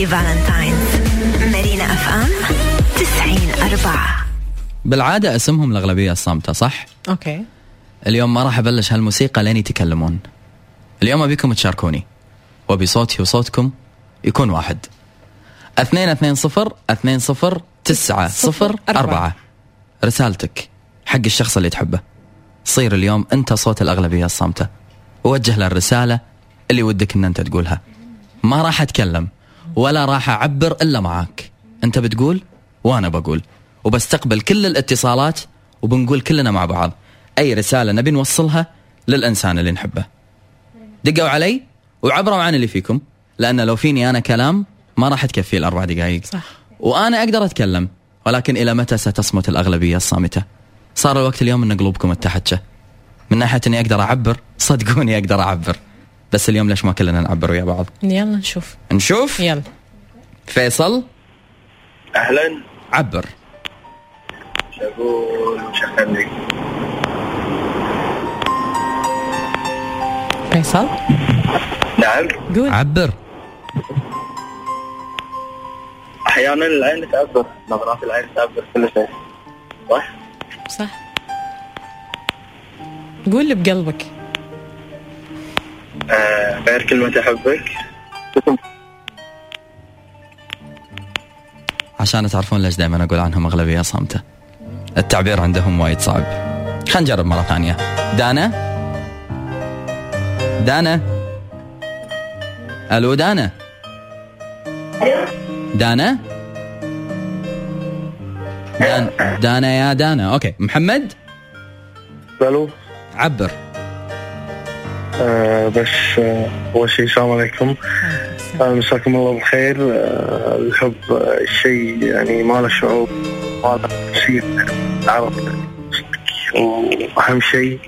Happy Valentine's. Marina FM 90 أربعة. بالعادة أسمهم الأغلبية الصامتة صح؟ okay. اليوم ما راح أبلش هالموسيقى لين يتكلمون. اليوم أبيكم تشاركوني. وبصوتي وصوتكم يكون واحد. اثنين اثنين صفر اثنين صفر تسعة صفر أربعة. رسالتك حق الشخص اللي تحبه. صير اليوم أنت صوت الأغلبية الصامتة. ووجه له الرسالة اللي ودك أن أنت تقولها. ما راح أتكلم. ولا راح أعبر إلا معاك. أنت بتقول وأنا بقول. وبستقبل كل الاتصالات وبنقول كلنا مع بعض. أي رسالة نبي نوصلها للإنسان اللي نحبه. دقوا علي وعبروا عن اللي فيكم لأن لو فيني أنا كلام ما راح تكفي الأربع دقائق صح. وأنا أقدر أتكلم ولكن إلى متى ستصمت الأغلبية الصامتة؟ صار الوقت اليوم أن قلوبكم اتحتشه من ناحية أني أقدر أعبر صدقوني أقدر أعبر. بس اليوم ليش ما كلنا نعبر ويا بعض؟ يلا نشوف. نشوف؟ يلا. فيصل؟ أهلا. عبر. فيصل؟ نعم. قول. عبر. أحيانا العين تعبر نظرات العين تعبر كل شيء. صح؟ صح. قول اللي بقلبك. غير كلمة أحبك. عشان تعرفون ليش دائما أقول عنهم أغلبية صامتة. التعبير عندهم وايد صعب. خلينا نجرب مرة ثانية. دانا؟ دانا؟ ألو دانا؟ دانا؟ دان دانا يا دانا. أوكي. محمد؟ ألو. عبر. آه بس آه أول شيء السلام عليكم. آه مساكم الله بالخير. الحب شيء يعني ما له شعور ما له شيء عرف وأهم شيء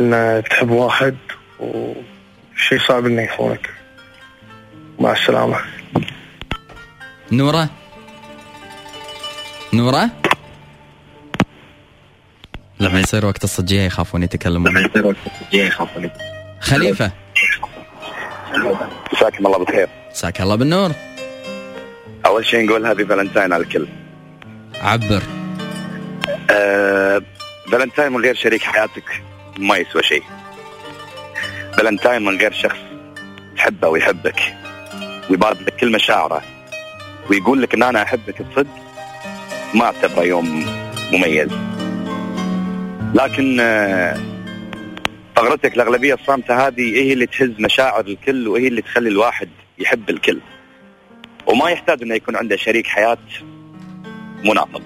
إن تحب واحد وشيء صعب إنه يخونك. مع السلامة. نورة؟ نورة؟ لما يصير وقت الصجية يخافون يتكلمون. يصير وقت الجاي يخافوني خليفة. مساكم الله بالخير. ساك الله بالنور. أول شيء نقول هابي فالنتاين على الكل. عبر. آه فالنتاين من غير شريك حياتك ما يسوى شيء. فالنتاين من غير شخص تحبه ويحبك ويبارد لك كل مشاعره ويقول لك إن أنا أحبك بصدق ما اعتبره يوم مميز. لكن آه، ثغرتك الأغلبية الصامتة هذه هي اللي تهز مشاعر الكل وهي اللي تخلي الواحد يحب الكل. وما يحتاج إنه يكون عنده شريك حياة منافق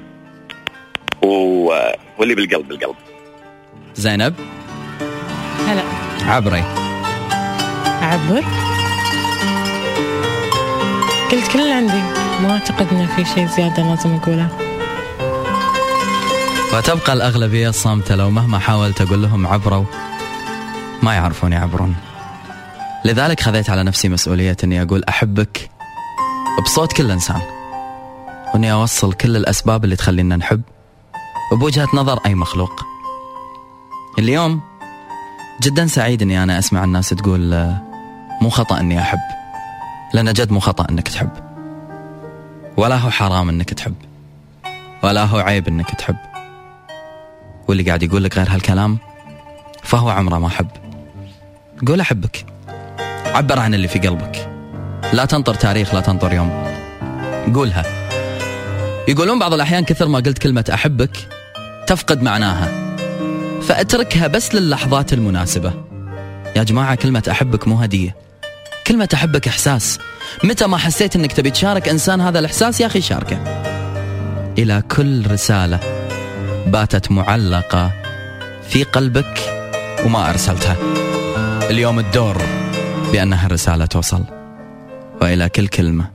و... واللي بالقلب بالقلب. زينب؟ هلا. عبري. عبر. قلت كل اللي عندي ما أعتقد إنه في شيء زيادة لازم أقوله. وتبقى الأغلبية الصامتة لو مهما حاولت أقول لهم عبروا. ما يعرفون يعبرون لذلك خذيت على نفسي مسؤولية أني أقول أحبك بصوت كل إنسان وأني أوصل كل الأسباب اللي تخلينا نحب وبوجهة نظر أي مخلوق. اليوم جدا سعيد أني أنا أسمع الناس تقول مو خطأ أني أحب. لأن جد مو خطأ أنك تحب. ولا هو حرام أنك تحب. ولا هو عيب أنك تحب. واللي قاعد يقول لك غير هالكلام فهو عمره ما حب. قول أحبك. عبر عن اللي في قلبك. لا تنطر تاريخ لا تنطر يوم. قولها. يقولون بعض الأحيان كثر ما قلت كلمة أحبك تفقد معناها. فأتركها بس للحظات المناسبة. يا جماعة كلمة أحبك مو هدية. كلمة أحبك إحساس. متى ما حسيت أنك تبي تشارك إنسان هذا الإحساس يا أخي شاركه. إلى كل رسالة باتت معلقة في قلبك وما أرسلتها. اليوم الدور بأنها الرسالة توصل. وإلى كل كلمة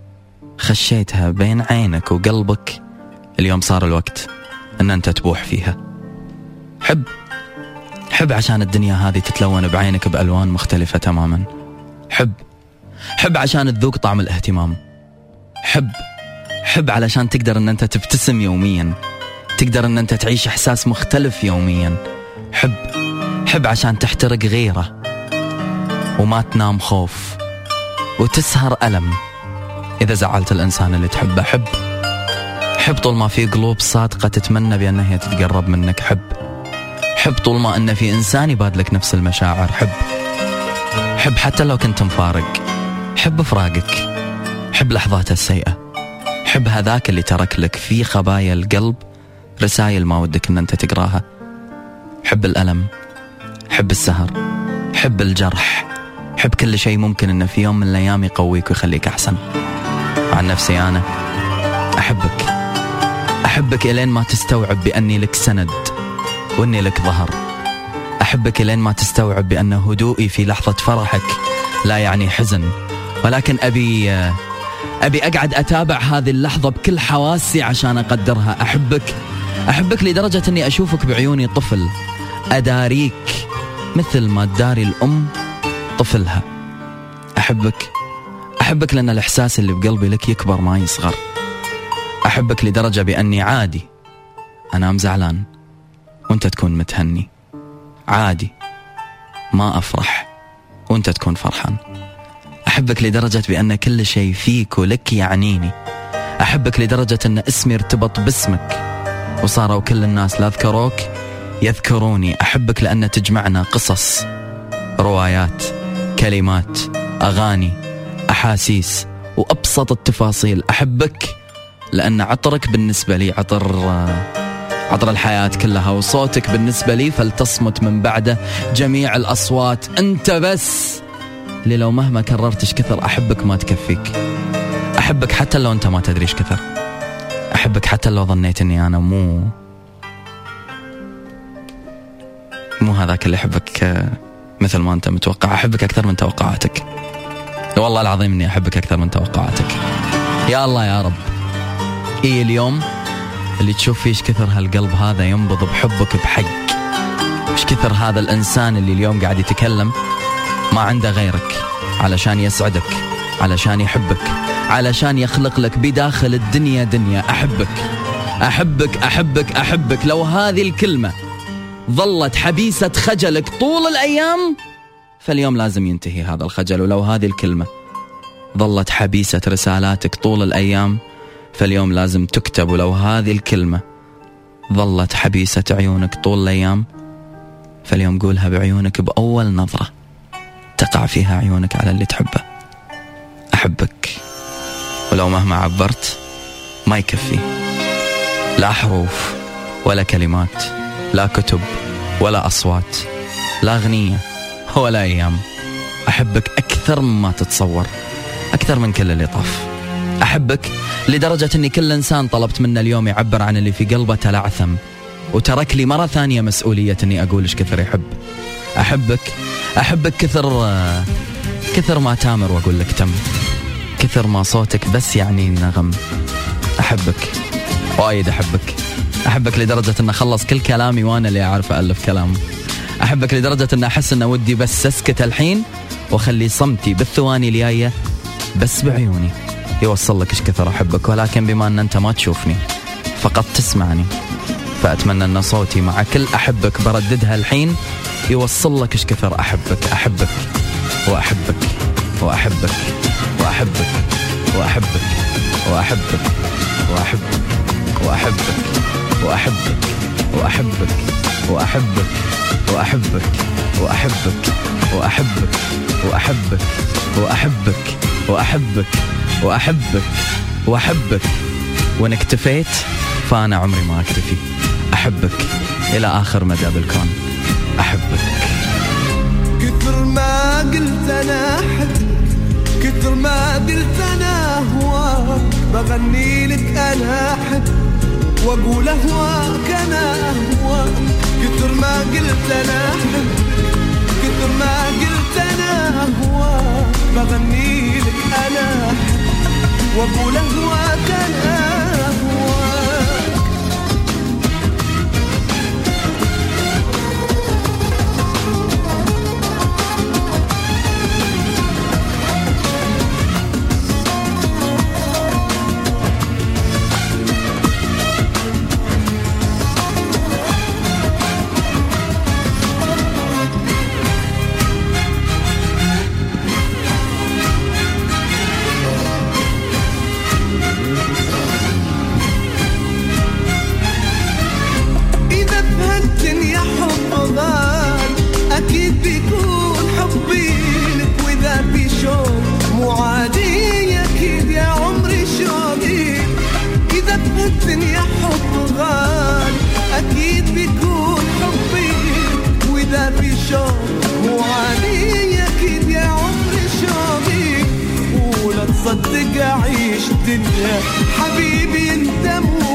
خشيتها بين عينك وقلبك. اليوم صار الوقت أن أنت تبوح فيها. حب. حب عشان الدنيا هذه تتلون بعينك بألوان مختلفة تماما. حب. حب عشان تذوق طعم الاهتمام. حب. حب علشان تقدر أن أنت تبتسم يوميا. تقدر أن أنت تعيش إحساس مختلف يوميا. حب. حب عشان تحترق غيره. وما تنام خوف. وتسهر ألم. إذا زعلت الإنسان اللي تحبه حب. حب طول ما في قلوب صادقة تتمنى بأن هي تتقرب منك حب. حب طول ما أن في إنسان يبادلك نفس المشاعر حب. حب حتى لو كنت مفارق. حب فراقك. حب لحظاته السيئة. حب هذاك اللي ترك لك في خبايا القلب رسائل ما ودك إن أنت تقراها. حب الألم. حب السهر. حب الجرح. حب كل شيء ممكن إنه في يوم من الأيام يقويك ويخليك أحسن. عن نفسي أنا أحبك. أحبك إلين ما تستوعب بأني لك سند وإني لك ظهر. أحبك إلين ما تستوعب بأن هدوئي في لحظة فرحك لا يعني حزن. ولكن أبي أبي أقعد أتابع هذه اللحظة بكل حواسي عشان أقدرها. أحبك أحبك لدرجة إني أشوفك بعيوني طفل. أداريك مثل ما تداري الأم طفلها. أحبك. أحبك لأن الإحساس اللي بقلبي لك يكبر ما يصغر. أحبك لدرجة بأني عادي. أنام زعلان. وأنت تكون متهني. عادي. ما أفرح. وأنت تكون فرحان. أحبك لدرجة بأن كل شيء فيك ولك يعنيني. أحبك لدرجة أن اسمي ارتبط باسمك. وصاروا كل الناس لا ذكروك يذكروني. أحبك لأن تجمعنا قصص روايات. كلمات أغاني أحاسيس وأبسط التفاصيل. أحبك لأن عطرك بالنسبة لي عطر عطر الحياة كلها وصوتك بالنسبة لي فلتصمت من بعده جميع الأصوات. أنت بس اللي لو مهما كررتش كثر أحبك ما تكفيك. أحبك حتى لو أنت ما تدريش كثر. أحبك حتى لو ظنيت أني أنا مو مو هذاك اللي أحبك مثل ما أنت متوقع. أحبك أكثر من توقعاتك. والله العظيم إني أحبك أكثر من توقعاتك. يا الله يا رب. إي اليوم اللي تشوف فيه إيش كثر هالقلب هذا ينبض بحبك بحق. إيش كثر هذا الإنسان اللي اليوم قاعد يتكلم ما عنده غيرك. علشان يسعدك. علشان يحبك. علشان يخلق لك بداخل الدنيا دنيا أحبك. أحبك أحبك أحبك. لو هذه الكلمة ظلت حبيسة خجلك طول الأيام فاليوم لازم ينتهي هذا الخجل. ولو هذه الكلمة ظلت حبيسة رسالاتك طول الأيام فاليوم لازم تكتب. ولو هذه الكلمة ظلت حبيسة عيونك طول الأيام فاليوم قولها بعيونك بأول نظرة. تقع فيها عيونك على اللي تحبه. أحبك. ولو مهما عبرت ما يكفي. لا حروف ولا كلمات. لا كتب ولا أصوات لا أغنية ولا أيام. أحبك أكثر مما تتصور أكثر من كل اللي طاف. أحبك لدرجة أني كل إنسان طلبت منه اليوم يعبر عن اللي في قلبه تلعثم وترك لي مرة ثانية مسؤولية أني أقول إيش كثر يحب. أحبك أحبك كثر كثر ما تامر وأقول لك تم. كثر ما صوتك بس يعني نغم أحبك وايد أحبك. أحبك لدرجة إن أخلص كل كلامي وأنا اللي أعرف الف كلام. أحبك لدرجة إن أحس إن ودي بس اسكت الحين وأخلي صمتي بالثواني الجاية بس بعيوني. يوصل لك إيش كثر أحبك ولكن بما إن أنت ما تشوفني فقط تسمعني. فأتمنى إن صوتي مع كل أحبك برددها الحين يوصل لك إيش كثر أحبك. أحبك وأحبك وأحبك وأحبك وأحبك وأحبك وأحبك. واحبك واحبك واحبك واحبك واحبك واحبك واحبك واحبك واحبك واحبك واحبك واحبك وان اكتفيت فانا عمري ما اكتفي احبك إلى اخر مدى بالكون احبك كثر ما قلت أنا احبك كثر ما قلت أنا هواك بغني لك أنا احبك وأقول اهواك أنا اهواك كثر ما قلت أنا احبك كثر ما قلت أنا اهواك بغني لك أنا. وأقول اهواك أنا اهواك صدق اعيش دنيا حبيبي أنت مو